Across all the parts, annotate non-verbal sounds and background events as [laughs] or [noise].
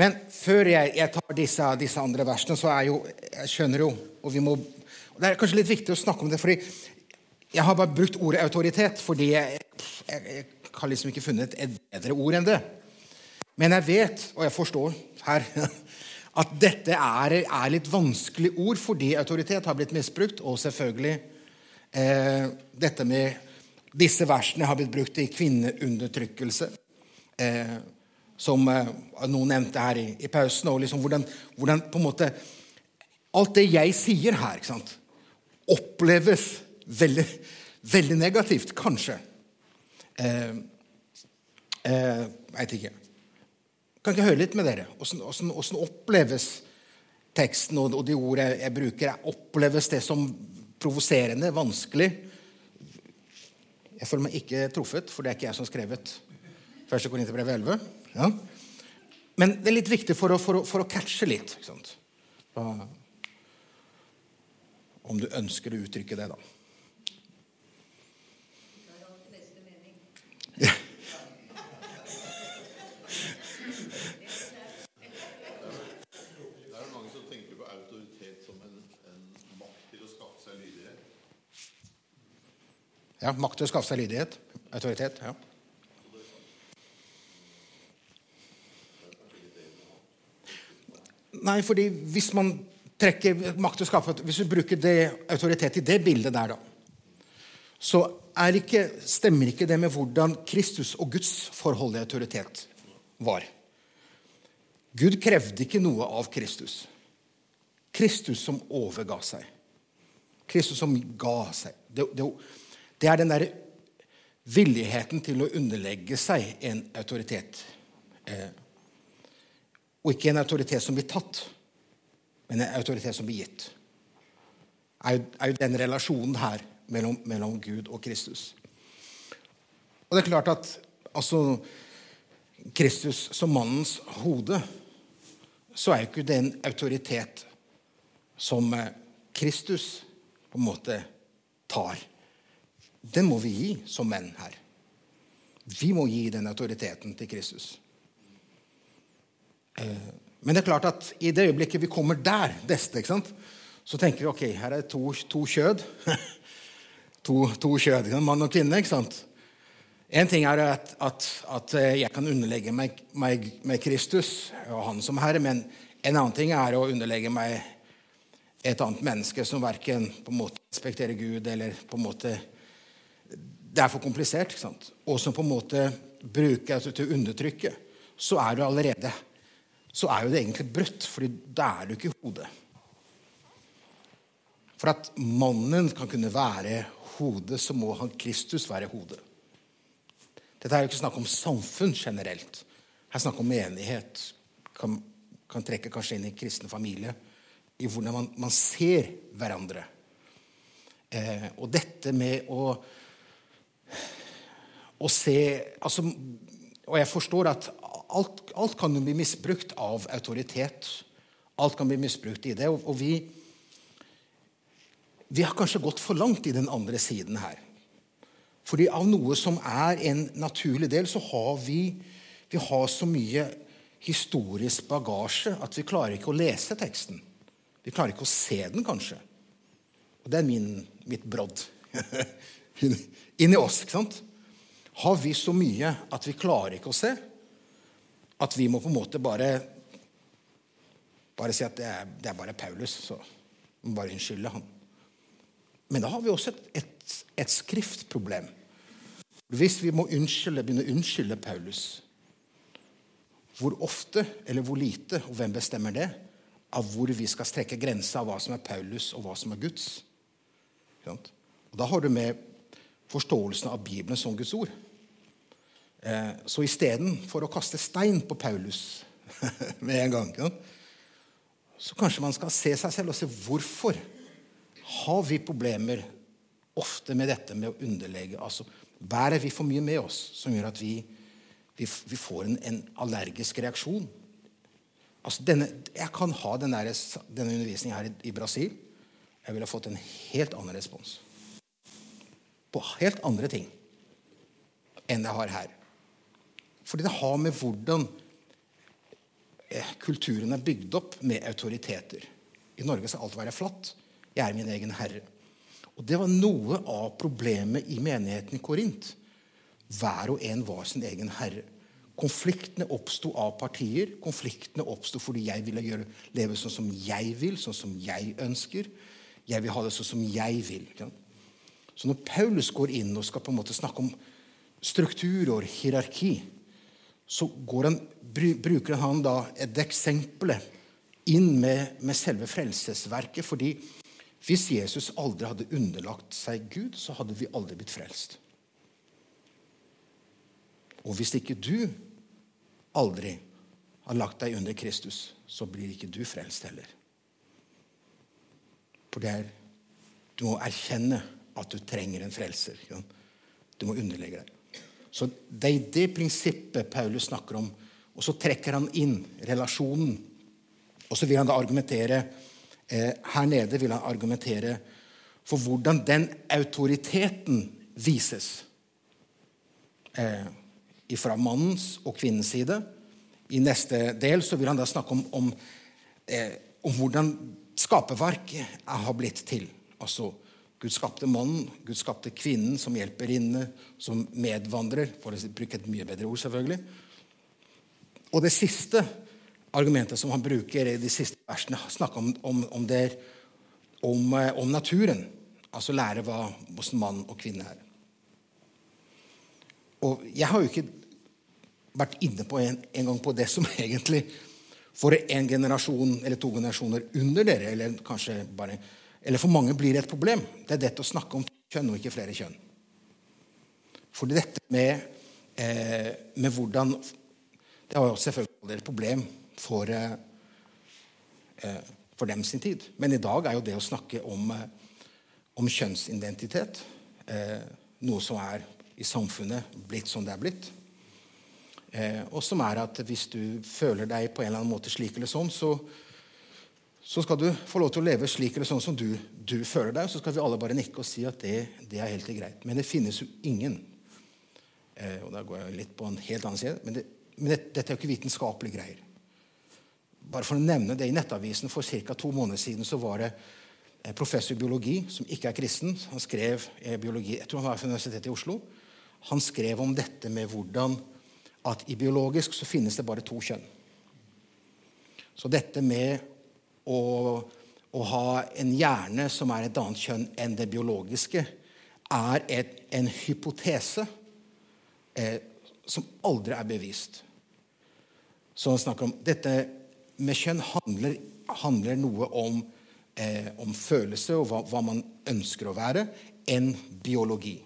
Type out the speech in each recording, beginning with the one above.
Men før jeg, jeg tar disse, disse, andre versene, så er jo Jeg skjønner jo og vi må, og Det er kanskje litt viktig å snakke om det, fordi jeg har bare brukt ordet autoritet fordi jeg, jeg, jeg har liksom ikke funnet et bedre ord enn det. Men jeg vet, og jeg forstår her, [laughs] at dette er, er litt vanskelig ord fordi autoritet har blitt misbrukt, og selvfølgelig eh, dette med disse versene har blitt brukt i kvinneundertrykkelse. Eh, som eh, noen nevnte her i, i pausen. og liksom hvordan, hvordan, på en måte Alt det jeg sier her, ikke sant, oppleves veldig, veldig negativt, kanskje. Eh, eh, Veit ikke. Kan ikke høre litt med dere? Åssen oppleves teksten og, og de ord jeg, jeg bruker? Oppleves det som provoserende, vanskelig? Jeg føler meg ikke truffet, for det er ikke jeg som har skrevet 1. Korinterbrev 11. Ja. Men det er litt viktig for å, for å, for å catche litt. Om du ønsker å uttrykke det, da. Ja, Makt til å skaffe seg lydighet. Autoritet. ja. Nei, fordi hvis man trekker makt og skapet Hvis du bruker det, autoritet i det bildet der, da, så ikke, stemmer ikke det med hvordan Kristus og Guds forhold i autoritet var. Gud krevde ikke noe av Kristus. Kristus som overga seg. Kristus som ga seg. Det, det, det er den derre villigheten til å underlegge seg en autoritet. Eh, og ikke en autoritet som blir tatt, men en autoritet som blir gitt. Er jo, er jo den relasjonen her mellom, mellom, Gud og Kristus. Og det er klart at altså, Kristus som mannens hode, så er jo ikke det en autoritet som eh, Kristus på en måte tar. Den må vi gi som menn her. Vi må gi den autoriteten til Kristus. Eh, men det er klart at i det øyeblikket vi kommer der, deste, så tenker vi ok, her er det to, to kjød. [laughs] to, to, kjød, mann og kvinne. ikke sant? En ting er at, at, at jeg kan underlegge meg, meg, meg, Kristus og Han som Herre, men en annen ting er å underlegge meg et annet menneske som verken på en måte respekterer Gud eller på en måte Det er for komplisert. ikke sant? Og som på en måte bruker altså, til å undertrykke. Så er du allerede så er jo det egentlig brutt, for da er du ikke hodet. For at mannen kan kunne være hodet, så må han Kristus være hodet. Dette er jo ikke snakk om samfunn generelt. Her er snakk om menighet. Kan, kan trekke kanskje inn i kristen familie. I hvordan man, man ser hverandre. Eh, og dette med å, å se altså, Og jeg forstår at alt, alt, kan jo bli misbrukt av autoritet. Alt kan bli misbrukt i det. Og, og vi, vi har kanskje gått for langt i den andre siden her. Fordi av noe som er en naturlig del, så har vi, vi har så mye historisk bagasje at vi klarer ikke å lese teksten. Vi klarer ikke å se den, kanskje. Og det er min, mitt brodd [laughs] inni oss. ikke sant? Har vi så mye at vi klarer ikke å se? At vi må på en måte bare bare si at det er, det er bare Paulus, så vi må bare unnskylde han. Men da har vi også et, et, et skriftproblem. Hvis vi må unnskylde, begynne å unnskylde Paulus, hvor ofte eller hvor lite, og hvem bestemmer det, av hvor vi skal strekke grensa av hva som er Paulus, og hva som er Guds? Og Da har du med forståelsen av Bibelen som Guds ord. Eh, så istedenfor å kaste stein på Paulus [laughs] med en gang, så kanskje man skal se seg selv og se hvorfor har vi problemer ofte med dette med å underlegge. Altså, bærer vi for mye med oss som gjør at vi, vi, vi får en, en, allergisk reaksjon? Altså, denne, jeg kan ha denne, denne undervisningen her i, i Brasil. Jeg ville fått en helt annen respons. På helt andre ting enn jeg har her. Fordi det har med hvordan eh, kulturen er bygd opp med autoriteter. I Norge skal alt være flatt. Jeg er min egen herre. Og Det var noe av problemet i menigheten i Korint. Hver og en var sin egen herre. Konfliktene oppsto av partier. Konfliktene oppsto fordi jeg ville gjøre, leve sånn som jeg vil, sånn som jeg ønsker. Jeg vil ha det sånn som jeg vil. Så når Paulus går inn og skal på en måte snakke om struktur og hierarki, så han, bruker han da et eksempel inn med, med selve frelsesverket. fordi hvis Jesus aldri hadde underlagt seg Gud, så hadde vi aldri blitt frelst. Og hvis ikke du aldri har lagt deg under Kristus, så blir ikke du frelst heller. For det er Du må erkjenne at du trenger en frelser. Du må underlegge deg. Så Det er det prinsippet Paulus snakker om. Og så trekker han inn relasjonen. Og så vil han da argumentere Eh, her nede vil han argumentere for hvordan den autoriteten vises. Eh, fra mannens og kvinnens side. I neste del så vil han da snakke om, om, eh, om hvordan skaperverket har blitt til. Altså Gud skapte mannen, Gud skapte kvinnen som hjelperinne, som medvandrer, for å bruke et mye bedre ord, selvfølgelig. Og det siste argumentet som han bruker i de siste versene, snakker om, om, om, der, om, eh, om naturen. Altså lære hva hos mann og kvinne er. Og jeg har jo ikke vært inne på en, en gang på det som [laughs] egentlig for en generasjon eller to generasjoner under dere, eller kanskje bare eller for mange blir det et problem. Det er dette å snakke om kjønn og ikke flere kjønn. For dette med, eh, med hvordan Det har jo selvfølgelig et problem for, eh, eh, for dem sin tid. Men i dag er jo det å snakke om, eh, om kjønnsidentitet noe som er i samfunnet blitt som det er blitt. og som er at hvis du føler deg på en eller annen måte slik eller sånn, så, så skal du få lov til å leve slik eller sånn som du, du føler deg. Så skal vi alle bare nikke og si at det, det er helt greit. Men det finnes jo ingen og Da går jeg litt på en helt annen side. Men, det, men det, dette er jo ikke vitenskapelige greier. Bare for å nevne det I Nettavisen for ca. to måneder siden så var det en professor i biologi som ikke er kristen. Han skrev eh, biologi, jeg tror han var fra Universitetet i Oslo. Han skrev om dette med hvordan at i biologisk så finnes det bare to kjønn. Så dette med å, å ha en hjerne som er et annet kjønn enn det biologiske, er et, en hypotese eh, som aldri er bevist. Så han snakker om dette med kjønn handler, handler noe om, eh, om, følelse og hva, hva, man ønsker å være, enn biologi.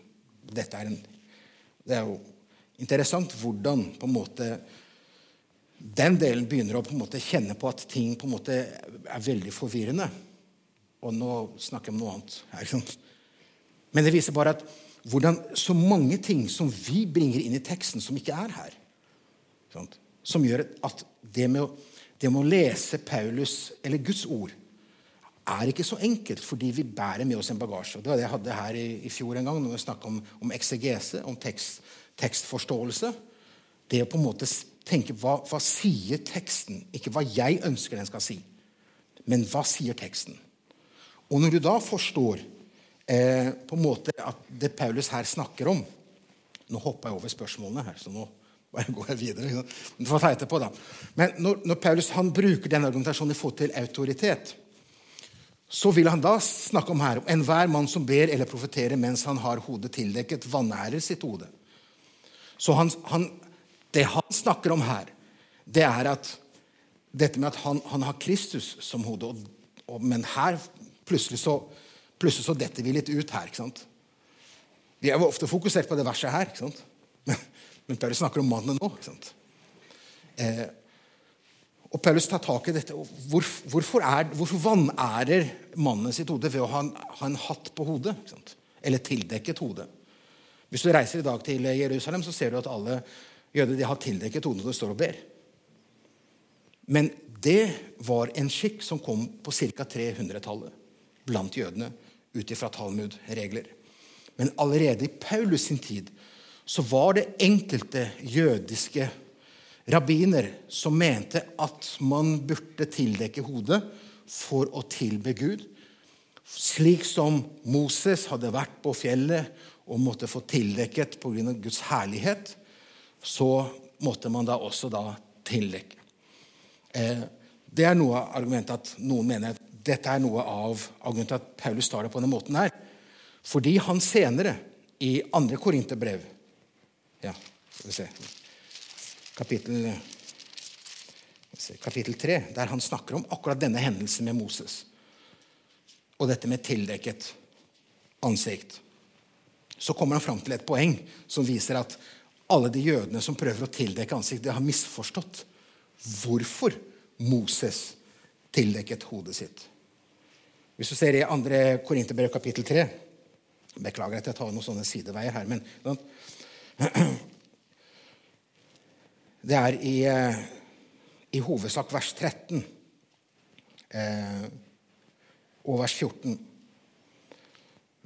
Dette er en, det er jo interessant hvordan på en måte den delen begynner å på en måte kjenne på at ting på en måte er veldig forvirrende. Og nå snakker jeg om noe annet. Her, Men det viser bare at hvordan så mange ting som vi bringer inn i teksten, som ikke er her, som gjør at det med å det med å lese Paulus, eller Guds ord, er ikke så enkelt fordi vi bærer med oss en bagasje. Det var det jeg hadde her i, i fjor en gang når vi snakka om, om eksegese, om tekst, tekstforståelse. Det å på en måte tenke hva, hva sier teksten? Ikke hva jeg ønsker den skal si, men hva sier teksten? Og når du da forstår eh, på en måte at det Paulus her snakker om Nå hopper jeg over spørsmålene her, så nå går jeg videre. Du får ta etterpå, da. Men når, når Paulus han bruker den argumentasjonen i forhold til autoritet, så vil han da snakke om her enhver mann som ber eller profeterer mens han har hodet tildekket, vanærer sitt hode. Så han, han, det han snakker om her, det er at dette med at han, han har Kristus som hode. Og, og, men her plutselig så, plutselig så detter vi litt ut her. ikke sant? Vi er jo ofte fokusert på det verset her. ikke sant? [laughs] Men Paulus snakker om mannen nå. ikke sant? Eh, og Paulus tar tak i dette. Hvor, hvorfor, er, hvorfor vanærer mannen sitt hode ved å ha en, ha en hatt på hodet? Eller tildekket hode? Hvis du reiser i dag til Jerusalem, så ser du at alle jøder de har tildekket hodet når de står og ber. Men det var en skikk som kom på ca. 300-tallet blant jødene ut ifra Talmud-regler. Men allerede i Paulus sin tid så var det enkelte jødiske rabbiner som mente at man burde tildekke hodet for å tilbe Gud. Slik som Moses hadde vært på fjellet og måtte få tildekket pga. Guds herlighet, så måtte man da også da tildekke. Eh, det er noe av argumentet at noen mener at dette er noe av argumentet at Paulus tar det på denne måten her. Fordi han senere, i andre Korinterbrev ja, skal vi se, kapittel, kapittel 3, der han snakker om akkurat denne hendelsen med Moses. Og dette med tildekket ansikt. Så kommer han fram til et poeng som viser at alle de jødene som prøver å tildekke ansiktet, har misforstått hvorfor Moses tildekket hodet sitt. Hvis du ser i 2. Korinterbrev kapittel 3 Beklager at jeg tar noen sånne sideveier her, men Det er i, eh, i hovedsak vers 13 eh, og vers 14.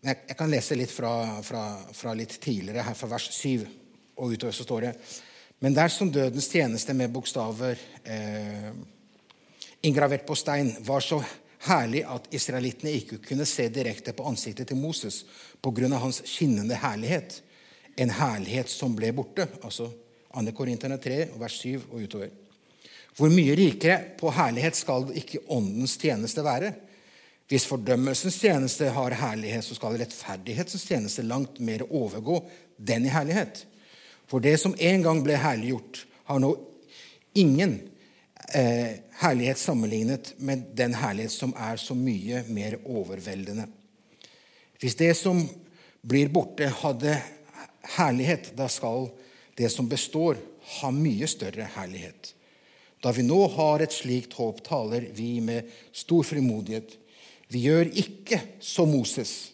Jeg, jeg, kan lese litt fra, fra, fra, litt tidligere, her fra vers 7 og utover så står det Men dersom dødens tjeneste med bokstaver eh, inngravert på stein var så herlig at israelittene ikke kunne se direkte på ansiktet til Moses pga. hans skinnende herlighet, en herlighet som ble borte. Altså 2. Korinterne 3, vers 7 og utover. Hvor mye rikere på herlighet skal ikke åndens tjeneste være? Hvis fordømmelsens tjeneste har herlighet, så skal rettferdighetens tjeneste langt mer overgå den i herlighet. For det som en gang ble herliggjort, har nå ingen eh, herlighet sammenlignet med den herlighet som er så mye mer overveldende. Hvis det som blir borte, hadde herlighet, da skal det som består, ha mye større herlighet. Da vi nå har et slikt håp, taler vi med stor frimodighet. Vi gjør ikke som Moses,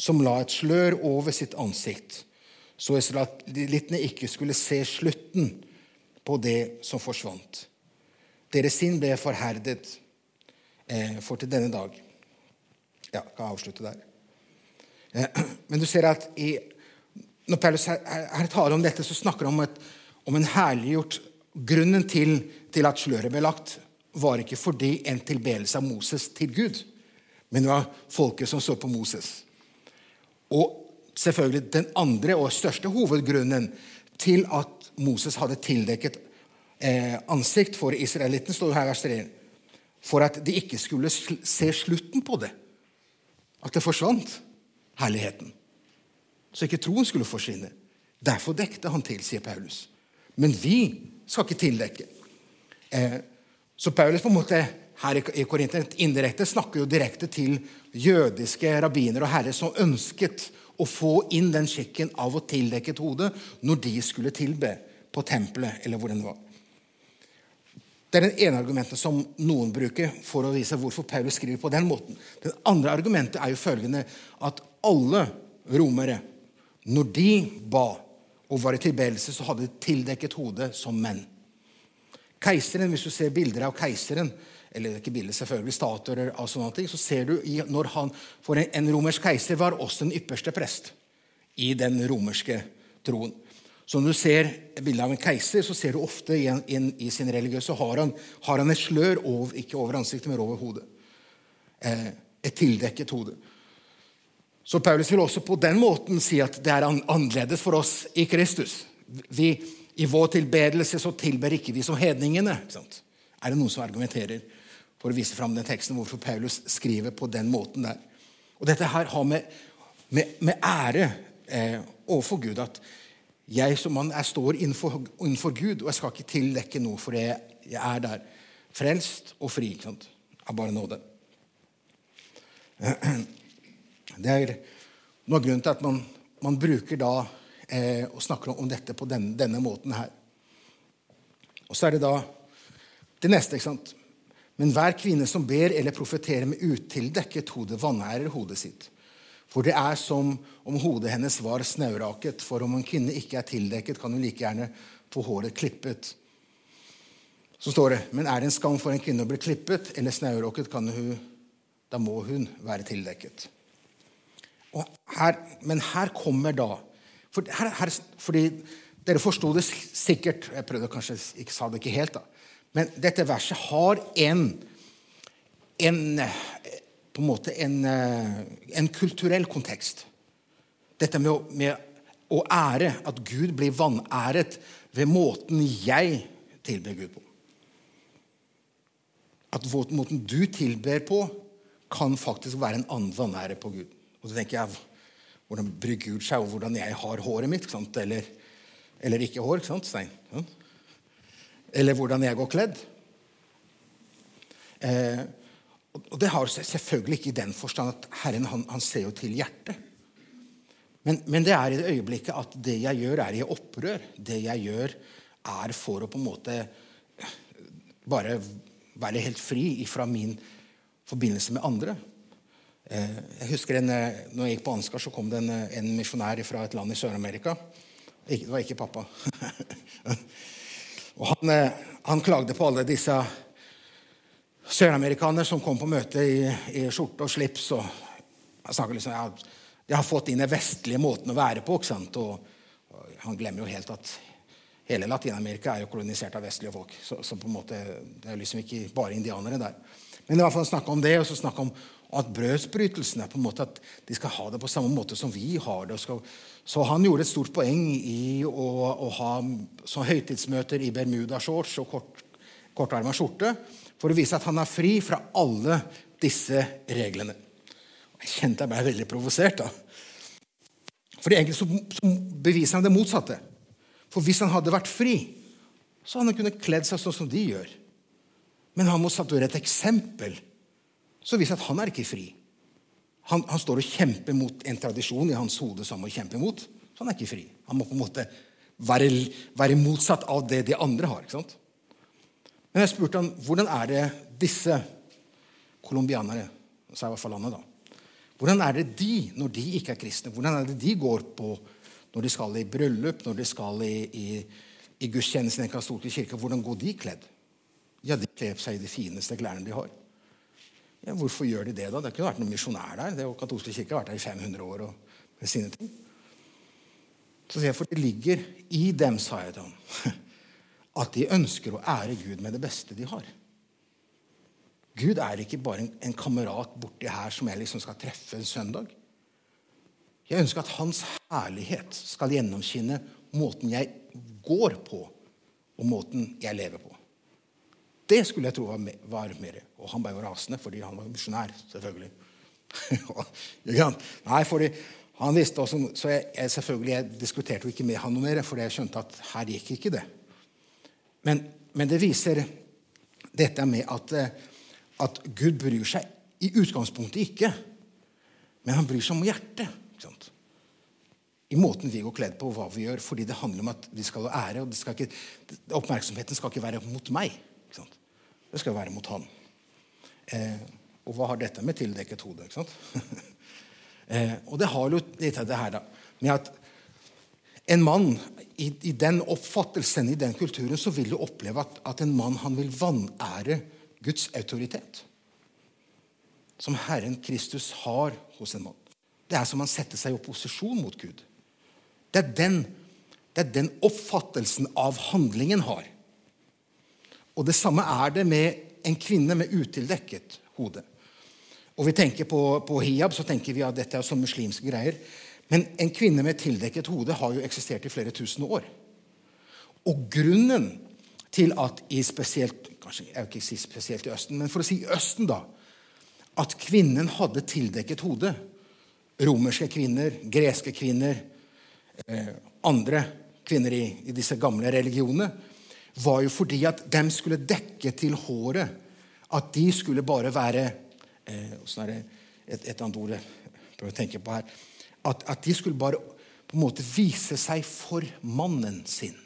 som la et slør over sitt ansikt, så israelittene ikke skulle se slutten på det som forsvant. Deres sinn ble forherdet eh, for til denne dag. Ja, jeg kan avslutte der. Eh, [clears throat] men du ser at i, når Paulus her, her taler om dette, så snakker han om, et, om en herliggjort Grunnen til, til, at sløret ble lagt, var ikke fordi en tilbedelse av Moses til Gud, men det var folket som så på Moses. Og selvfølgelig den andre og største hovedgrunnen til at Moses hadde tildekket eh, ansikt for israelitten, står her vers 3, for at de ikke skulle se slutten på det. At det forsvant, herligheten. Så ikke troen skulle forsvinne. Derfor dekte han til, sier Paulus. Men vi skal ikke tildekke. Eh, så Paulus på en måte her i Korinter indirekte snakker jo direkte til jødiske rabbiner og herrer som ønsket å få inn den skikken av å tildekke et hode når de skulle tilbe på tempelet eller hvor den var. Det er det ene argumentet som noen bruker for å vise hvorfor Paulus skriver på den måten. Det andre argumentet er jo følgende at alle romere, når de ba og var i tilbedelse, så hadde de tildekket hodet som menn. Keiseren, Hvis du ser bilder av keiseren, eller ikke bilder, selvfølgelig statuer av sånne ting, så ser du når han, For en romersk keiser var også den ypperste prest i den romerske troen. Så når du ser bildet av en keiser, så ser du ofte inn, inn i sin religiøse har han, har han et slør over, ikke over ansiktet, men over hodet. Eh, et tildekket hode. Så Paulus vil også på den måten si at det er annerledes for oss i Kristus. Vi, I vår tilbedelse så tilber ikke vi som hedningene. Er det noen som argumenterer for å vise fram den teksten hvorfor Paulus skriver på den måten der? Og Dette her har med, med, med ære eh, overfor Gud at jeg som mann jeg står innenfor, innenfor, Gud, og jeg skal ikke tildekke noe, for jeg, jeg er der. Frelst og fri sant? av bare nåde. [clears throat] Det er noe av grunnen til at man, man bruker da eh, og snakker om dette på denne, denne måten her. Og så er det da det neste. ikke sant? Men hver kvinne som ber eller profeterer med utildekket hode, vanærer hodet sitt. For det er som om hodet hennes var snauraket, for om en kvinne ikke er tildekket, kan hun like gjerne få håret klippet. Så står det, Men er det en skam for en kvinne å bli klippet eller snauraket, da må hun være tildekket. Her, men her kommer da for her, her, fordi Dere forsto det sikkert. Jeg prøvde kanskje ikke sa det ikke helt. da. Men dette verset har en, en på en måte en, en kulturell kontekst. Dette med å, med å ære, at Gud blir vanæret ved måten jeg tilber Gud på. At måten du tilber på, kan faktisk være en annen vanære på Gud. Og så tenker jeg, Hvordan bryr Gud seg over hvordan jeg har håret mitt? Eller, eller, ikke hår, ikke sant, Stein? Eller hvordan jeg går kledd. Eh, og Det har selvfølgelig ikke i den forstand at Herren han, han ser jo til hjertet. Men, men, det er i det øyeblikket at det jeg gjør, er i opprør. Det jeg gjør, er for å på en måte bare være helt fri fra min forbindelse med andre. Eh, jeg husker en, eh, når jeg gikk på Ansgar, så kom det en, eh, en misjonær fra et land i Sør-Amerika. Det var ikke pappa. [laughs] og han, han, klagde på alle disse søramerikanere som kom på møte i, i skjorte og slips. og Han snakket liksom, ja, De har fått inn den vestlige måten å være på. ikke sant? Og, og han glemmer jo helt at hele Latin-Amerika er jo kolonisert av vestlige folk. Så, så, på en måte, det er liksom ikke bare indianere der. Men i hvert fall snakke om det, og så snakke om at brødsbrytelsene på en måte at de skal ha det på samme måte som vi har det. og Skal, så han gjorde et stort poeng i å, å ha høytidsmøter i bermudashorts og kort, kortarma skjorte for å vise at han er fri fra alle disse reglene. Jeg kjente jeg ble veldig provosert. da. For egentlig så, så beviser han det motsatte. For hvis han hadde vært fri, så hadde han kunnet kledd seg sånn som de gjør. Men han må statuere et eksempel så viser at han er ikke fri. Han, han, står og kjemper mot en tradisjon i hans hode som han må kjempe mot. Så han er ikke fri. Han må på en måte være, være motsatt av det de andre har. ikke sant? Men jeg spurte han, hvordan er det disse colombianere sa i hvert fall landet da, Hvordan er det de, når de ikke er kristne, hvordan er det de går på når de skal i bryllup, når de skal i, i, i gudstjenesten i den katolske kirke? Hvordan går de kledd? Ja, De kler seg i de fineste klærne de har. Ja, hvorfor gjør de det, da? Det har ikke vært noen misjonær der. Det katolske kirke har vært der i 500 år. og med sine ting. Så sier jeg, For det ligger i dem, sa jeg til ham, [laughs] at de ønsker å ære Gud med det beste de har. Gud er ikke bare en, en kamerat borti her som jeg liksom skal treffe en søndag. Jeg ønsker at Hans herlighet skal gjennomskinne måten jeg går på, og måten jeg lever på. Det skulle jeg tro var, var mer. Og han ble jo rasende, fordi han var misjonær, selvfølgelig. [laughs] Nei, fordi han visste også, Så jeg, jeg, selvfølgelig, jeg diskuterte jo ikke med han noe mer, for jeg skjønte at her gikk ikke det. Men, men det viser dette med at, eh, at, Gud bryr seg i utgangspunktet ikke, men han bryr seg om hjertet. I måten vi går kledd på, og hva vi gjør, fordi det handler om at vi skal ha ære. og skal ikke, Oppmerksomheten skal ikke være mot meg. Ikke sant? Det skal være mot han. Eh, og hva har dette med tildekket hode? ikke sant? [laughs] eh, og det har jo litt av det her da, med at en mann i, i, den oppfattelsen, i den kulturen, så vil du oppleve at, at en mann han vil vanære Guds autoritet. Som Herren Kristus har hos en mann. Det er som han setter seg i opposisjon mot Gud. Det er den, det er den oppfattelsen av handlingen har. Og det samme er det med en kvinne med utildekket hode. Og vi tenker på, på hijab, så tenker vi at dette er sånn muslimske greier. Men en kvinne med tildekket hode har jo eksistert i flere tusen år. Og grunnen til at i spesielt kanskje jeg vil ikke si spesielt i Østen, men for å si i Østen, da, at kvinnen hadde tildekket hode Romerske kvinner, greske kvinner, eh, andre kvinner i, i disse gamle religionene var jo fordi at de skulle dekke til håret. At de skulle bare være eh, er det et, et annet ord jeg prøver å tenke på her. At, at, de skulle bare på en måte vise seg for mannen sin.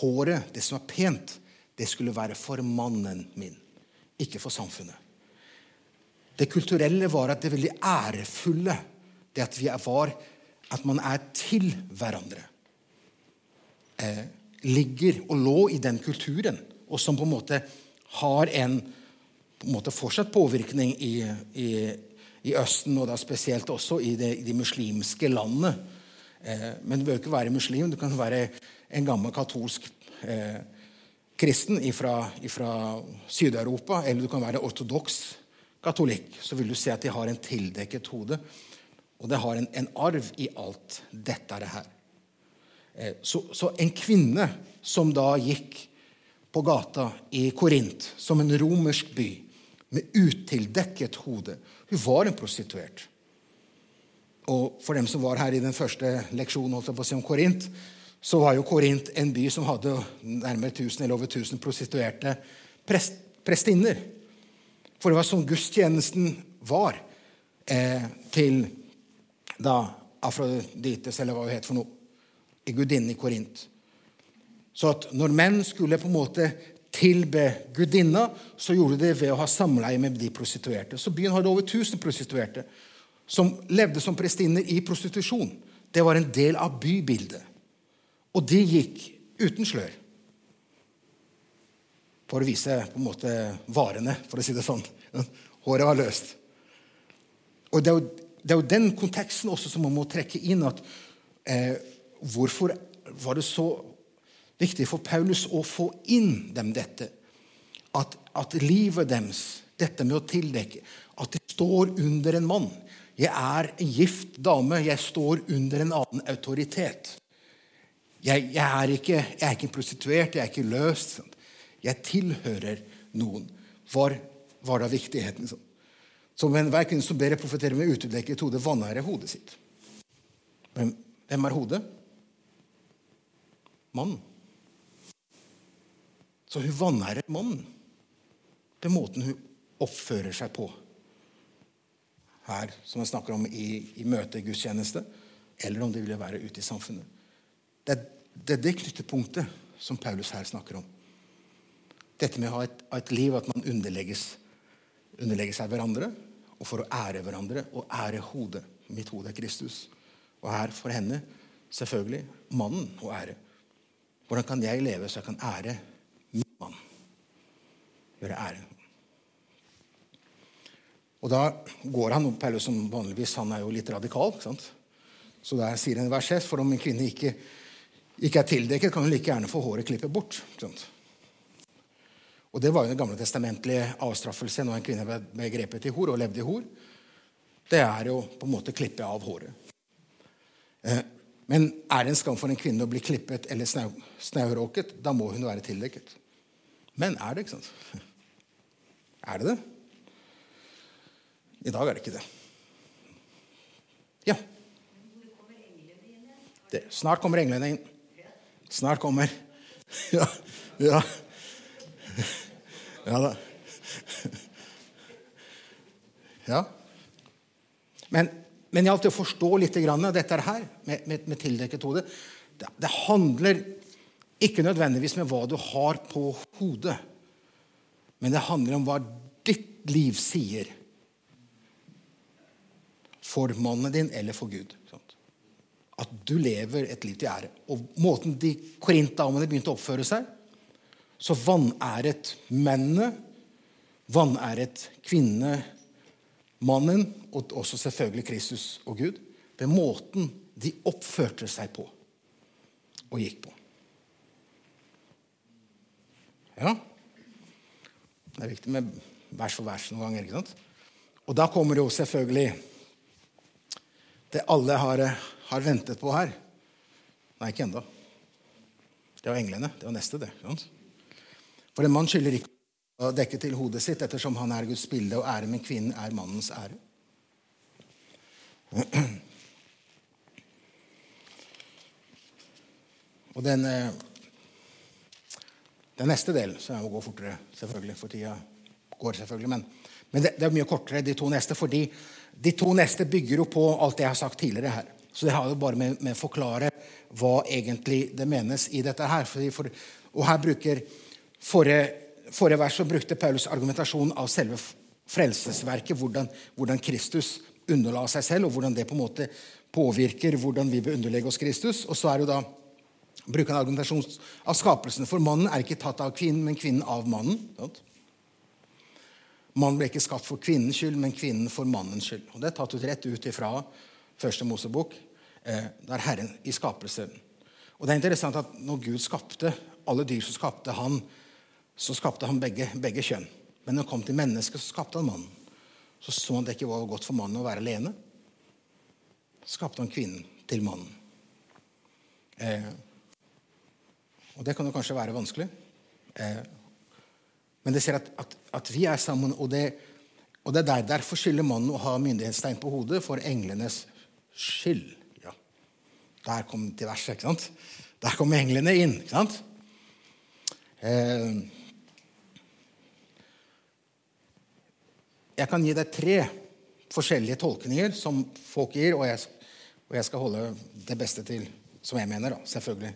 Håret, det som er pent, det skulle være for mannen min, ikke for samfunnet. Det kulturelle var at det veldig ærefulle, det at vi var At man er til hverandre. Eh, ligger og lå i den kulturen, og som på en måte har en, på en måte fortsatt påvirkning i, i, i, Østen, og da spesielt også i, det, i de muslimske landene. Eh, men du bør ikke være muslim. Du kan være en gammel katolsk eh, kristen fra Syd-Europa, eller du kan være ortodoks katolikk. Så vil du se at de har en tildekket hode. Og det har en, en arv i alt dette her. Eh, så, så, en kvinne som da gikk på gata i Korint, som en romersk by, med utildekket hode Hun var en prostituert. Og for dem som var her i den første leksjonen holdt jeg på å si om Korint, så var jo Korint en by som hadde nærmere 1000 eller over 1000 prostituerte prest, prestinner. For det var sånn gudstjenesten var eh, til da Afrodites, eller hva hun het for noe, i gudinnen i Korint. Så at når menn skulle på en måte tilbe gudinna, så gjorde de det ved å ha samleie med de prostituerte. Så byen hadde over 1000 prostituerte som levde som prestinner i prostitusjon. Det var en del av bybildet. Og de gikk uten slør. For å vise på en måte varene, for å si det sånn. Håret var løst. Og det er jo det er jo den konteksten også som man må trekke inn. at eh, Hvorfor var det så viktig for Paulus å få inn dem dette? At, at livet deres, dette med å tildekke, at de står under en mann. Jeg er en gift dame. Jeg står under en annen autoritet. Jeg, jeg, er, ikke, jeg er ikke prostituert, jeg er ikke løst. Jeg tilhører noen. Var, var da viktigheten? Sånn. Som enhver kvinne som ber profetere med utedekket hode, vanærer hodet sitt. Men hvem er hodet? Mannen. Så hun vanærer mannen ved måten hun oppfører seg på. Her, som jeg snakker om i, i møtegudstjeneste, eller om det ville være ute i samfunnet. Det er, det er det knyttepunktet som Paulus her snakker om. Dette med å ha et, et liv, at man underlegges, underlegger seg hverandre, og for å ære hverandre og ære hodet. Mitt hode er Kristus. Og her for henne selvfølgelig mannen å ære. Hvordan kan jeg leve så jeg kan ære min mann? Gjøre ære. Og da går han, Paulus som vanligvis han er jo litt radikal. ikke sant? Så der sier han i vers 6 for om en kvinne ikke, ikke er tildekket, kan hun like gjerne få håret klippet bort. ikke sant? Og Det var jo den gamle testamentlige avstraffelse når en kvinne ble grepet i hor og levde i hor. Det er jo på en måte klippe av håret. Eh, men er det en skam for en kvinne å bli klippet eller snau, snauråket, da må hun være tildekket. Men er det, ikke sant? [laughs] Er det det? I dag er det ikke det. Ja. Det, snart kommer englene inn. Snart kommer [laughs] Ja. ja. [laughs] Ja da. Ja. Men, men i alt det å forstå litt grann, dette her med, med, med tildekket hode det, det, handler ikke nødvendigvis med hva du har på hodet, men det handler om hva ditt liv sier for mannen din eller for Gud. At du lever et liv til ære. Og måten de korintdamene begynte å oppføre seg så vanæret mennene, vanæret kvinnene mannen, og også selvfølgelig Kristus og Gud, ved måten de oppførte seg på og gikk på. Ja. Det er viktig med vers for vers noen ganger. ikke sant? Og da kommer jo selvfølgelig det alle har, har ventet på her. Nei, ikke ennå. Det var englene. Det var neste, det. ikke sant? For en mann skylder ikke å dekke til hodet sitt ettersom han er Guds bilde og ære, men kvinnen er mannens ære. [clears throat] Og den, eh, den neste delen, så jeg må gå fortere, selvfølgelig, for tida går selvfølgelig, men, men det, det, er mye kortere, de to neste, fordi de to neste bygger jo på alt jeg har sagt tidligere her. Så det har jo bare med, med å forklare hva egentlig det menes i dette her. For, for, og her bruker Forrige, forrige vers så brukte Paulus argumentasjon av selve frelsesverket, hvordan, hvordan, Kristus underla seg selv, og hvordan det på en måte påvirker hvordan vi bør underlegge oss Kristus. Og så er det da bruker han argumentasjon av skapelsen. For mannen er ikke tatt av kvinnen, men kvinnen av mannen. Mannen ble ikke skapt for kvinnens skyld, men kvinnen for mannens skyld. Og Det er tatt ut rett ut ifra første Mosebok Eh, det er Herren i skapelsen. Og det er interessant at når Gud skapte alle dyr, så skapte han, så skapte han begge, begge kjønn. Men når han kom til mennesket, så skapte han mannen. Så så han det ikke var godt for mannen å være alene. Så skapte han kvinnen til mannen. Eh, og det kan jo kanskje være vanskelig. Eh, men det ser at, at, at, vi er sammen, og det, og det er der, derfor skylder mannen å ha myndighetstegn på hodet for englenes skyld. Ja. Der kom diverse, ikke sant? Der kom englene inn. ikke sant? Eh, jeg kan gi deg tre forskjellige tolkninger som folk gir, og jeg, og jeg skal holde det beste til som jeg mener, da, selvfølgelig.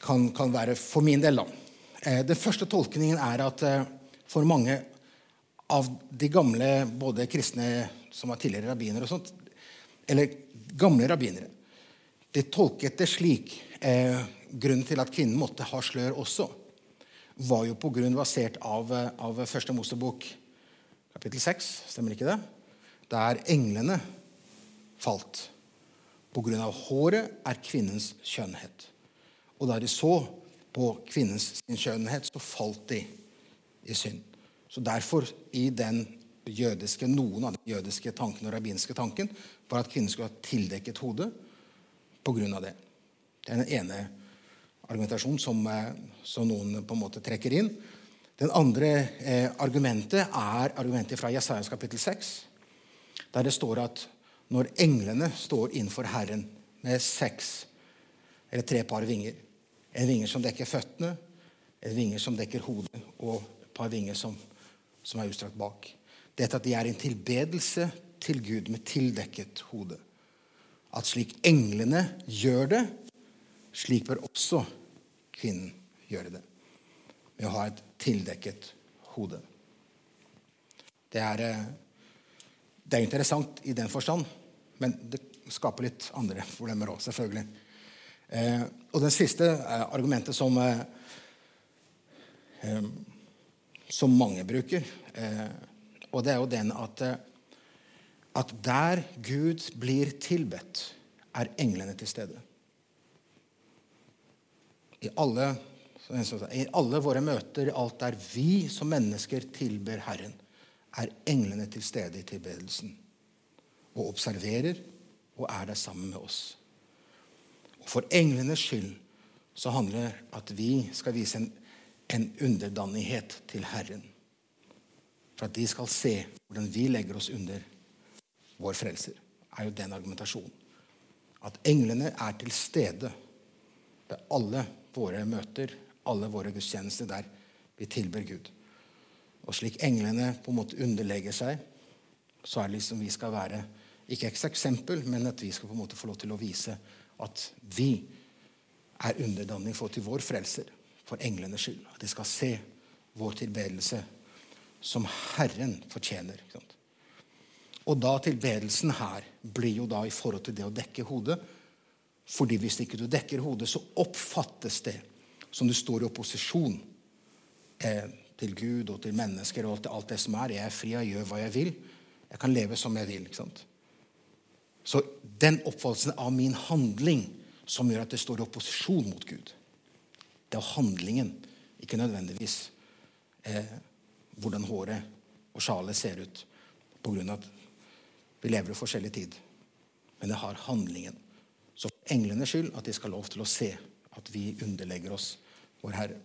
Kan, kan være for min del, da. Eh, den første tolkningen er at eh, for mange av de gamle både kristne som var tidligere rabbinere og sånt, eller gamle rabbinere, de tolket det slik eh, Grunnen til at kvinnen måtte ha slør også, var jo på grunn basert av, eh, av Første Mosebok kapittel 6, stemmer ikke det? Der englene falt. På grunn av håret er kvinnens skjønnhet. Og da de så på kvinnens skjønnhet, så falt de i synd. Så derfor, i den jødiske, noen av den jødiske tanken og rabbinske tanken, var at kvinnen skulle ha tildekket hodet av det. Det er den ene argumentasjonen som, eh, som noen på en måte trekker inn. Den andre eh, argumentet er argumentet fra Jesajas kapittel 6, der det står at når englene står innenfor Herren med seks eller tre par vinger En vinger som dekker føttene, en vinger som dekker hodet, og et par vinger som, som er utstrakt bak. Dette at de er en tilbedelse til Gud med tildekket hode. At slik englene gjør det, slik bør også kvinnen gjøre det med å ha et tildekket hode. Det er, eh, det er interessant i den forstand, men det skaper litt andre problemer òg, selvfølgelig. Eh, og det siste eh, argumentet som, eh, eh, som mange bruker, og det er jo den at, at der Gud blir tilbedt, er englene til stede. I alle i alle våre møter, alt der vi som mennesker tilber Herren, er englene til stede i tilbedelsen og observerer og er der sammen med oss. Og For englenes skyld så handler det at vi skal vise en, en underdanighet til Herren. For at de skal se hvordan vi legger oss under vår frelser, er jo den argumentasjonen. At englene er til stede ved alle våre møter alle våre gudstjenester der vi tilber Gud. Og slik englene på en måte underlegger seg, så er det liksom vi skal være ikke et eksempel, men at vi skal på en måte få lov til å vise at vi er underdanning for til vår frelser, for englenes skyld. At de skal se vår tilbedelse som Herren fortjener. Og da tilbedelsen her blir jo da i forhold til det å dekke hodet. fordi hvis ikke du dekker hodet, så oppfattes det som du står i opposisjon eh, til Gud og til mennesker og til alt det som er. Jeg er fri, jeg gjør hva jeg vil. Jeg kan leve som jeg vil. ikke sant? Så den oppfattelsen av min handling som gjør at det står i opposisjon mot Gud, det er handlingen, ikke nødvendigvis eh, hvordan håret og sjalet ser ut av at vi lever i forskjellig tid. Men det har handlingen. Så for englenes skyld at de skal ha lov til å se at vi underlegger oss vår Herre.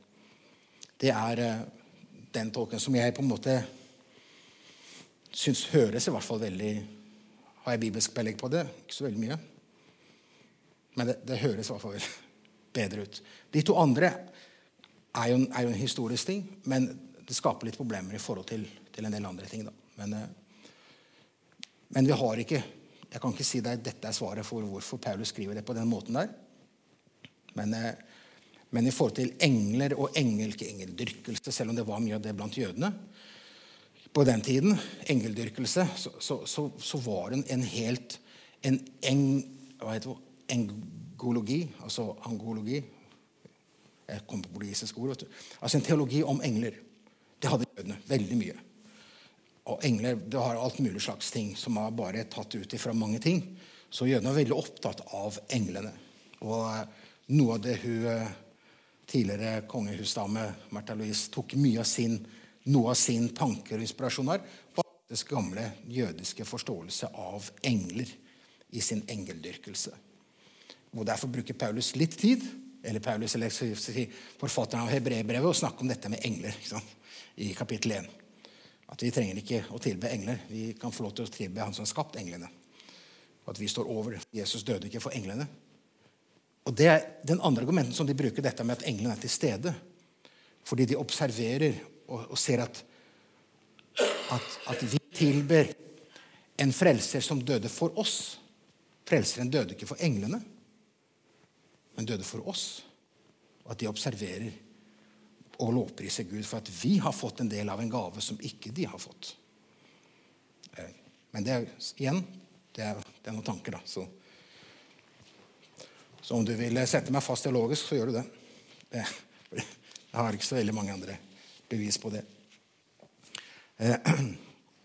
Det er eh, den tolken som jeg på en måte syns høres i hvert fall veldig Har jeg bibelsk belegg på det? Ikke så veldig mye. Men det, det høres i hvert fall bedre ut. De to andre er jo, er jo, en historisk ting, men det skaper litt problemer i forhold til, til en del andre ting. Da. Men, eh, men vi har ikke Jeg kan ikke si deg dette er svaret for hvorfor Paulus skriver det på den måten der. Men, eh, men i forhold til engler og engelke engeldyrkelse, selv om det var mye av det blant jødene på den tiden, engeldyrkelse, så, så, så, så var den en, helt en eng, hva heter det, engologi, altså angologi Jeg kom på politisk ord. Altså en teologi om engler. Det hadde jødene veldig mye. Og engler det har alt mulig slags ting som er bare tatt ut fra mange ting så jødene var veldig opptatt av englene. Og eh, noe av det hun eh, tidligere kongehusdame Märtha Louise tok mye av sin, noe av sin tanker og inspirasjon her, var den gamle jødiske forståelse av engler i sin engeldyrkelse. Og Derfor bruker Paulus litt tid eller Paulus, eller forfatteren av Hebreerbrevet, å snakke om dette med engler i kapittel 1. At vi trenger ikke å tilbe engler. Vi kan få lov til å tilbe Han som har skapt englene. At vi står over. Jesus døde ikke for englene. Og Det er den andre argumenten som de bruker, dette med at englene er til stede. Fordi de observerer og, og ser at, at, at, vi tilber en frelser som døde for oss. Frelseren døde ikke for englene, men døde for oss. Og at de observerer og lovpriser Gud for at vi har fått en del av en gave som ikke de har fått. Eh, men det er igjen det er, det er noen tanker, da. Så, så, om du vil sette meg fast dialogisk, så gjør du det. det. Jeg har ikke så veldig mange andre bevis på det. Eh,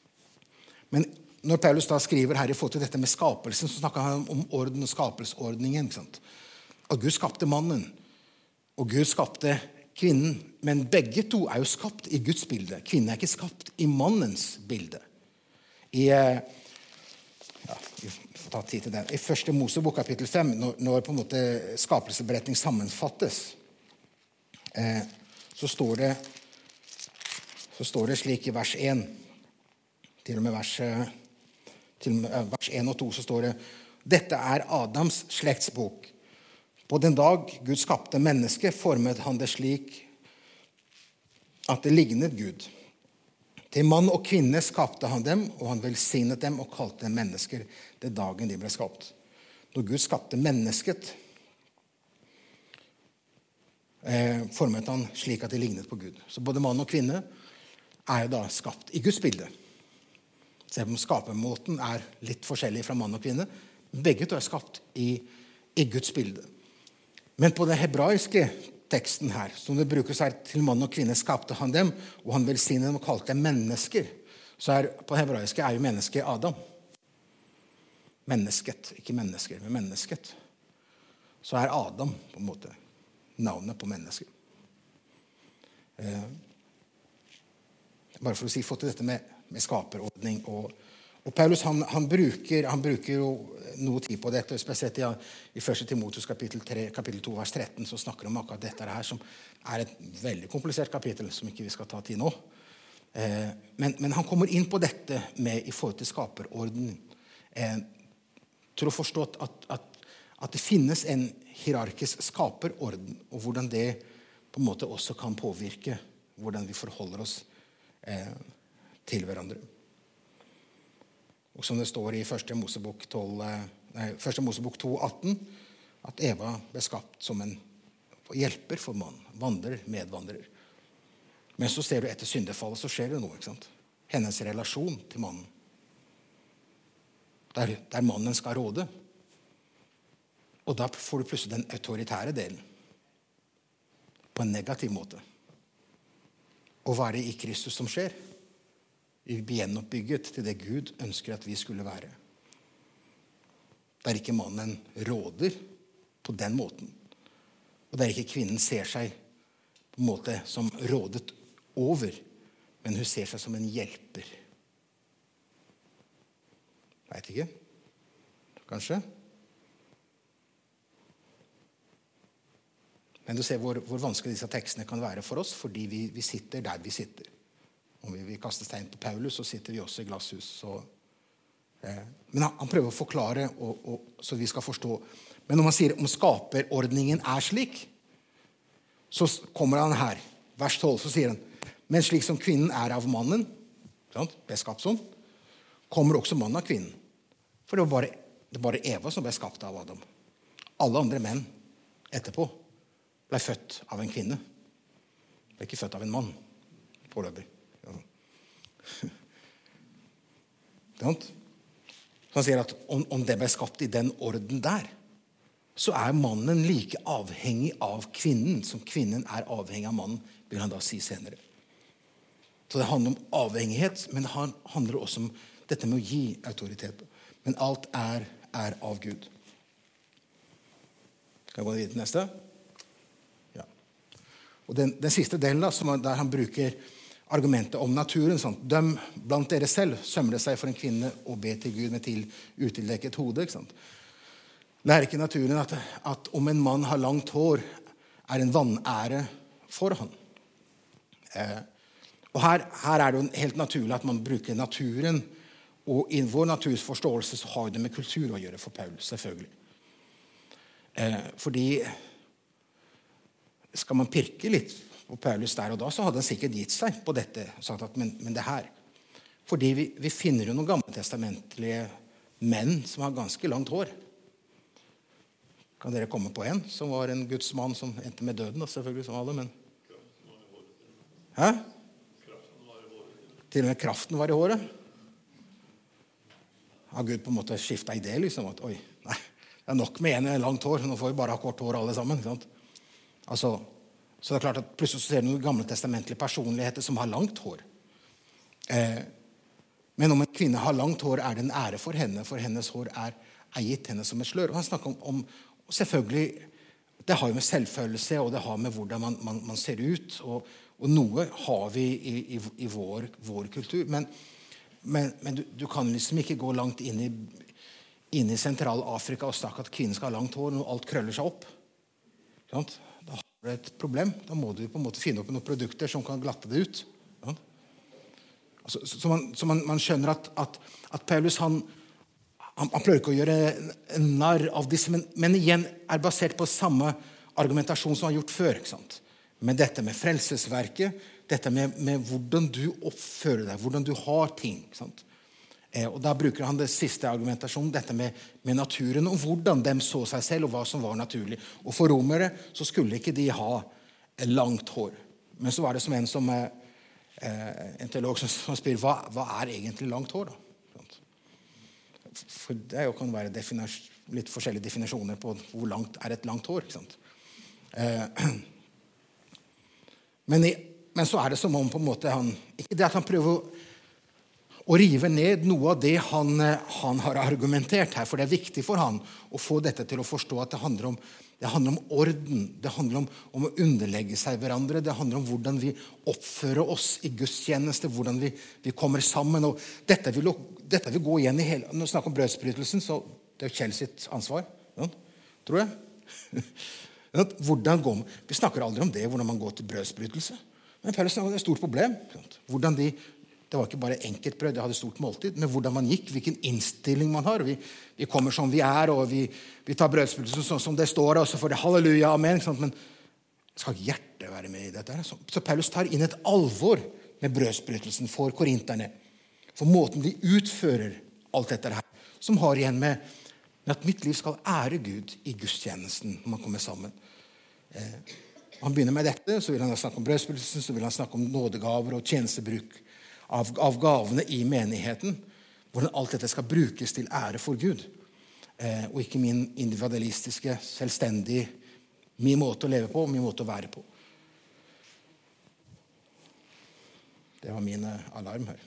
[clears throat] men når Paulus da skriver her i forhold til dette med skapelsen, så snakker han om orden og skapelsesordningen. At Gud skapte mannen, og Gud skapte kvinnen. Men begge to er jo skapt i Guds bilde. Kvinnen er ikke skapt i mannens bilde. I eh, ta tid til den. I første Mosebok kapittel 5, når, når skapelsesberetning sammenfattes, eh, så, står det, så står det slik i vers 1 Til og med vers, eh, og med eh, vers 1 og 2 så står det dette er Adams slektsbok. På den dag Gud skapte mennesket, formet han det slik at det lignet Gud. Til mann og kvinne skapte han dem, og han velsignet dem og kalte dem mennesker det dagen de ble skapt. Når Gud skapte mennesket, eh, formet han slik at de lignet på Gud. Så både mann og kvinne er jo da skapt i Guds bilde. Selv om skapermåten er litt forskjellig fra mann og kvinne. Begge to er skapt i, i Guds bilde. Men på det hebraiske teksten her, som det brukes her til mann og kvinne, skapte han dem, og han velsignet dem og kalte dem mennesker. Så er, På hebraiske er jo mennesket Adam. Mennesket. Ikke mennesker, men mennesket. Så er Adam på en måte navnet på mennesket. Eh, bare for å si, få til dette med, med skaperordning. Og, og Paulus han, han, bruker, han, bruker, jo noe tid på dette. Spesielt i, i 1. Timotus kapittel, 3, kapittel 2 vers 13 så snakker han om akkurat dette her, som er et veldig komplisert kapittel, som ikke vi skal ta tid nå. Eh, men, men, han kommer inn på dette med i forhold til skaperorden. Eh, til å forstå at, at, at, det finnes en hierarkisk skaperorden, og hvordan det på en måte også kan påvirke hvordan vi forholder oss eh, til hverandre. Og som det står i 1. Mosebok, 12, nei, 1. Mosebok 2, 18, at Eva ble skapt som en hjelper for mannen. Vandrer, medvandrer. Men så ser du etter syndefallet så skjer det noe. ikke sant? Hennes relasjon til mannen. Der, der mannen skal råde. Og da får du plutselig den autoritære delen. På en negativ måte. Og hva er det i Kristus som skjer? Vi blir gjenoppbygget til det Gud ønsker at vi skulle være. Der ikke mannen råder på den måten. Og der ikke kvinnen ser seg på en måte som rådet over, men hun ser seg som en hjelper. Veit ikke. Kanskje. Men du ser hvor, hvor, vanskelig disse tekstene kan være for oss fordi vi, vi sitter der vi sitter. Om vi vil kaste stein på Paulus, så sitter vi også i glasshus. Så, eh, men han, han, prøver å forklare og, og, så vi skal forstå. Men når man sier om skaperordningen er slik, så kommer han her. Vers 12 så sier han men slik som kvinnen er av mannen, ble skapt sånn, kommer også mannen av kvinnen. For det var bare, det var bare Eva som ble skapt av Adam. Alle andre menn etterpå ble født av en kvinne. Ble ikke født av en mann foreløpig. [laughs] Han sier at om, det ble skapt i den orden der, så er mannen like avhengig av kvinnen som kvinnen er avhengig av mannen, vil han da si senere. Så det handler om avhengighet, men det handler også om dette med å gi autoritet. Men alt er er av Gud. Skal jeg gå videre til neste? Ja. Og den, den siste delen, da, der han bruker argumentet om naturen. Sånn. Døm blant dere selv. Sømmer det seg for en kvinne å be til Gud med til utildekket hode? ikke sant? Lærer ikke naturen at, at, om en mann har langt hår, er en vanære for han? Eh, og her, her, er det jo helt naturlig at man bruker naturen. Og i vår naturs forståelse så har det med kultur å gjøre for Paul. selvfølgelig. Eh, fordi skal man pirke litt på Paulus der og da, så hadde han sikkert gitt seg på dette. og sagt at, men, men det her. Fordi vi, vi finner jo noen gammeltestamentlige menn som har ganske langt hår. Kan dere komme på en som var en Guds mann som endte med døden? selvfølgelig som alle, men... Hæ? Til og med kraften var i håret. Har Gud på en måte skifta idé? liksom, at oi, nei, Det er nok med en med langt hår. Nå får vi bare ha kort hår alle sammen. sant? Altså, så det er klart at Plutselig ser du noen gamle testamentlige personligheter som har langt hår. Eh, men om en kvinne har langt hår, er det en ære for henne, for hennes hår er, er henne som et slør. Og han snakker om, om selvfølgelig, Det har jo med selvfølelse og det har med hvordan man, man, man ser ut. Og, og, noe har vi i, i, i vår, vår, kultur. Men, men, men du, du, kan liksom ikke gå langt inn i, inn i Sentral-Afrika og snakke at kvinnen skal ha langt hår når alt krøller seg opp. Da du et problem. Da må du på en måte finne opp noen produkter som kan glatte det ut. Altså, så man, så man, man skjønner at, at, at Paulus han, han, han, prøver ikke å gjøre narr av disse, men, men, igjen er basert på samme argumentasjon som han har gjort før. ikke sant? Men dette med frelsesverket, dette med, med, hvordan du oppfører deg, hvordan du har ting. ikke sant? Eh, og Da bruker han det siste argumentasjonen, dette med, med, naturen, og hvordan de så seg selv, og hva som var naturlig. Og For romere så skulle ikke de ha langt hår. Men så var det som en som eh, en teolog som, som spør hva, hva er egentlig langt hår. da? For det kan være litt forskjellige definisjoner på hvor langt er et langt hår. ikke sant? Eh, [clears throat] men, i, men, så er det som om på en måte han Ikke det at han prøver å, å rive ned noe av det han, eh, han, har argumentert her, for det er viktig for han å få dette til å forstå at det handler om det handler om orden, det handler om, om, å underlegge seg hverandre. Det handler om hvordan vi oppfører oss i gudstjeneste, hvordan vi, vi kommer sammen. og Dette vil, dette vil, gå igjen i hele Når vi snakker om brødsbrytelsen, så det er Kjell sitt ansvar, ja, tror jeg. [laughs] hvordan går? Vi snakker aldri om det, hvordan man går til brødsbrytelse. Men Paulus det er et stort problem. Hvordan de det var ikke bare enkeltbrød, det hadde stort måltid. Men hvordan man gikk, hvilken innstilling man har. Vi, vi kommer som vi er, og vi, vi tar brødsbrytelsen sånn som det står, og så får det halleluja, amen. Men skal hjertet være med i dette? Så Paulus tar inn et alvor med brødsbrytelsen for korinterne. For måten de utfører alt dette her, som har igjen med, at mitt liv skal ære Gud i gudstjenesten når man kommer sammen. Eh, han begynner med dette, så vil han snakke om brødsbrytelsen, så vil han snakke om nådegaver og tjenestebruk av, av, gavene i menigheten. Hvordan alt dette skal brukes til ære for Gud. Eh, og ikke min individualistiske, selvstendige Min måte å leve på min måte å være på. Det var min eh, alarm her.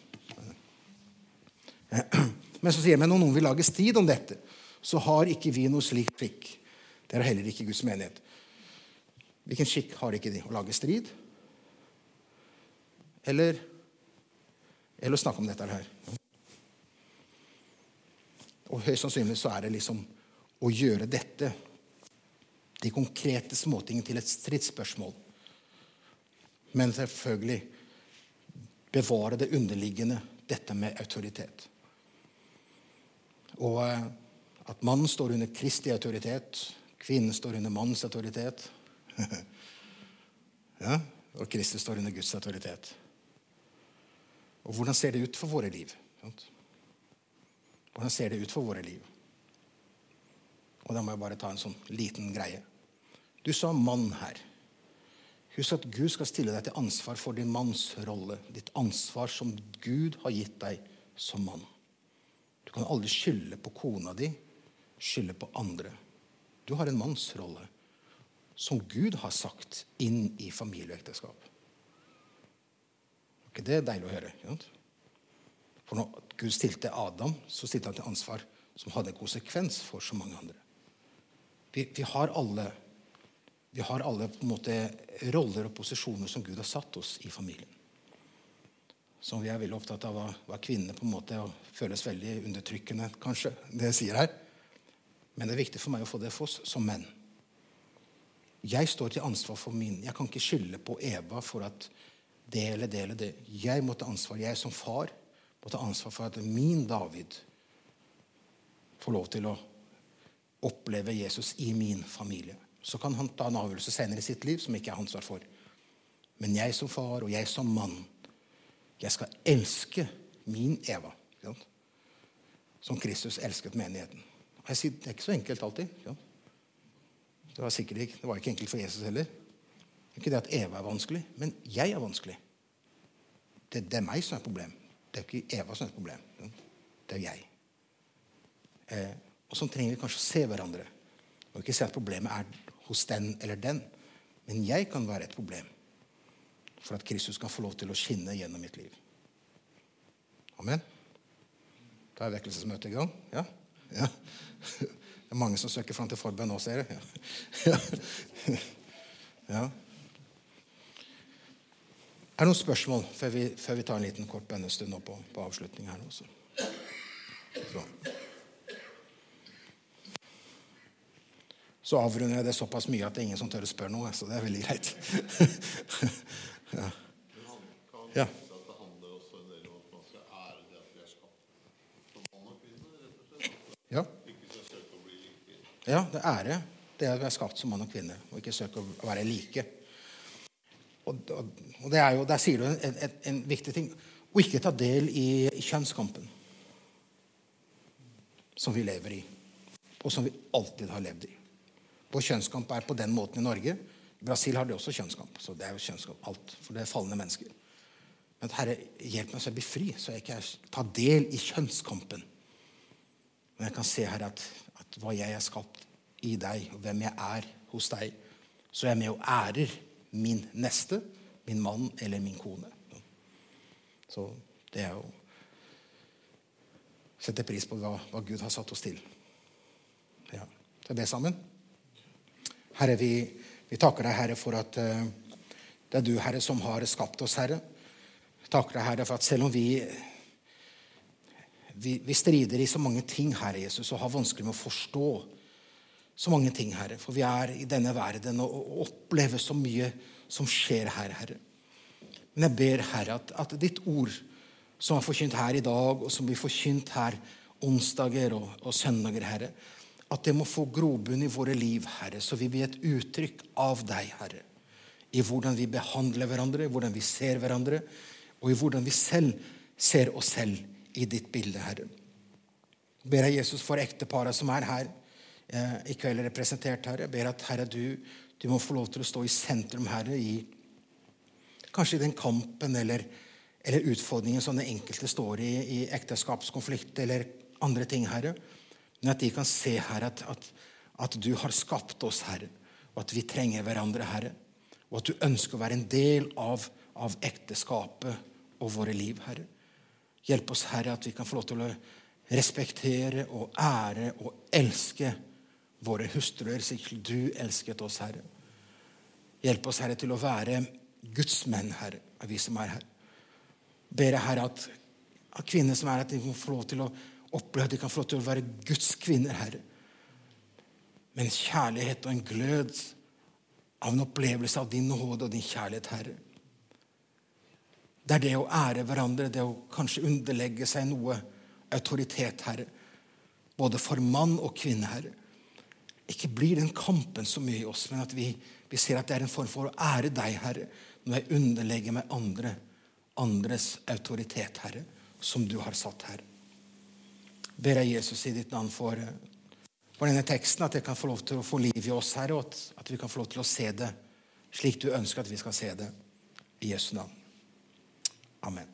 Men så sier jeg, men når noen vil lage strid om dette, så har ikke vi noe slikt skikk. Det er heller ikke Guds menighet. Hvilken skikk har ikke de? Å lage strid? Eller eller å snakke om dette her. Og høyst sannsynlig så er det liksom å gjøre dette, de konkrete småtingene, til et stridsspørsmål. Men selvfølgelig bevare det underliggende, dette med autoritet. Og eh, at mannen står under Kristi autoritet, kvinnen står under mannens autoritet. [laughs] ja, og Kristus står under Guds autoritet. Og hvordan ser det ut for våre liv? Hvordan ser det ut for våre liv? Og da må jeg bare ta en sånn liten greie. Du sa 'mann' her. Husk at Gud skal stille deg til ansvar for din mannsrolle. Ditt ansvar som Gud har gitt deg som mann. Du kan aldri skylde på kona di, skylde på andre. Du har en mannsrolle som Gud har sagt inn i familieekteskap ikke det deilig å høre? For når Gud stilte Adam, så stilte han til ansvar som hadde en konsekvens for så mange andre. Vi, vi, har alle, vi har alle på en måte roller og posisjoner som Gud har satt oss i familien. Som vi er veldig opptatt av hva kvinnene på en måte føles veldig undertrykkende, kanskje, det jeg sier her. Men det er viktig for meg å få det for oss som menn. Jeg står til ansvar for min. Jeg kan ikke skylde på Eva for at det eller det det. Jeg må ta ansvar. Jeg som far må ta ansvar for at min David får lov til å oppleve Jesus i min familie. Så kan han ta en avgjørelse senere i sitt liv som ikke er ansvar for. Men jeg som far og jeg som mann, jeg skal elske min Eva. Som Kristus elsket menigheten. Sier, Det er ikke så enkelt alltid. Det var sikkert ikke, det var ikke enkelt for Jesus heller. Ikke det at Eva er vanskelig, men jeg er vanskelig. Det, det er meg som er problem. Det er ikke Eva som er et problem. Det er jeg. Eh, og sånn trenger vi kanskje å se hverandre. Og ikke se at problemet er hos den eller den. Men jeg kan være et problem for at Kristus kan få lov til å skinne gjennom mitt liv. Amen. Da er vekkelsesmøtet i gang. Ja? ja. [laughs] Det er mange som søker fram til forbønn nå, ser jeg. [laughs] Ja. ja. Er det noen spørsmål før vi, før vi tar en liten kort bønnestund på, på avslutning her også? Så. så avrunder jeg det såpass mye at det er ingen som tør å spørre noe. Så det er veldig greit. [laughs] ja. ja. Ja. ja, det er ære. Det er å er skapt som mann og kvinne, og ikke søke å være like. Og, og, og det er jo, Der sier du en, en, en viktig ting. Å ikke ta del i, kjønnskampen som vi lever i, og som vi alltid har levd i. Og kjønnskamp er på den måten i Norge. I Brasil har de også kjønnskamp. Så det er jo kjønnskamp alt, for det er falne mennesker. Men Herre, hjelp meg så jeg blir fri, så jeg ikke tar del i kjønnskampen. Men jeg kan se her at, at hva jeg er skapt i deg, og hvem jeg er hos deg, så er jeg med og ærer min neste, min mann eller min kone. Så det er å sette pris på hva, hva Gud har satt oss til. Ja. Skal vi be sammen? Herre, vi, vi takker deg, Herre, for at uh, det er du, Herre, som har skapt oss, Herre. Vi takker deg, Herre, for at selv om vi, vi, vi strider i så mange ting, Herre Jesus, og har vanskelig med å forstå så mange ting, Herre, for vi er i denne verden og, opplever så mye som skjer her, Herre. Men jeg ber, Herre, at, at ditt ord, som er forkynt her i dag, og som blir forkynt her onsdager og, og søndager, Herre, at det må få grobunn i våre liv, Herre, så vi blir et uttrykk av deg, Herre. I hvordan vi behandler hverandre, hvordan vi ser hverandre, og i hvordan vi selv ser oss selv i ditt bilde, Herre. Ber jeg Jesus for ekteparet som er her i kveld representert, Herre. Ber at Herre, du, du, må få lov til å stå i sentrum, Herre, i kanskje i den kampen eller, eller utfordringen som den enkelte står i i ekteskapskonflikt eller andre ting, Herre. Men at de kan se, Herre, at, at, at, du har skapt oss, Herre, og at vi trenger hverandre, Herre. Og at du ønsker å være en del av, av ekteskapet og våre liv, Herre. Hjelp oss, Herre, at vi kan få lov til å respektere og ære og elske våre hustruer slik du elsket oss, Herre. Hjelp oss, Herre, til å være Guds menn, Herre, av vi som er her. Ber jeg, Herre, at, av kvinner som er her, at de må få lov til å oppleve at de kan få lov til å være Guds kvinner, Herre. Med en kjærlighet og en glød av en opplevelse av din nåde og din kjærlighet, Herre. Det er det å ære hverandre, det å kanskje underlegge seg noe autoritet, Herre. Både for mann og kvinne, Herre. Ikke blir den kampen så mye i oss, men at vi, vi ser at det er en form for å ære deg, Herre, når jeg underlegger meg andre, andres autoritet, Herre, som du har satt, Herre ber jeg Jesus i ditt navn for, for denne teksten, at jeg kan få lov til å få liv i oss, Herre, og at, at vi kan få lov til å se det slik du ønsker at vi skal se det. I Jesu navn. Amen.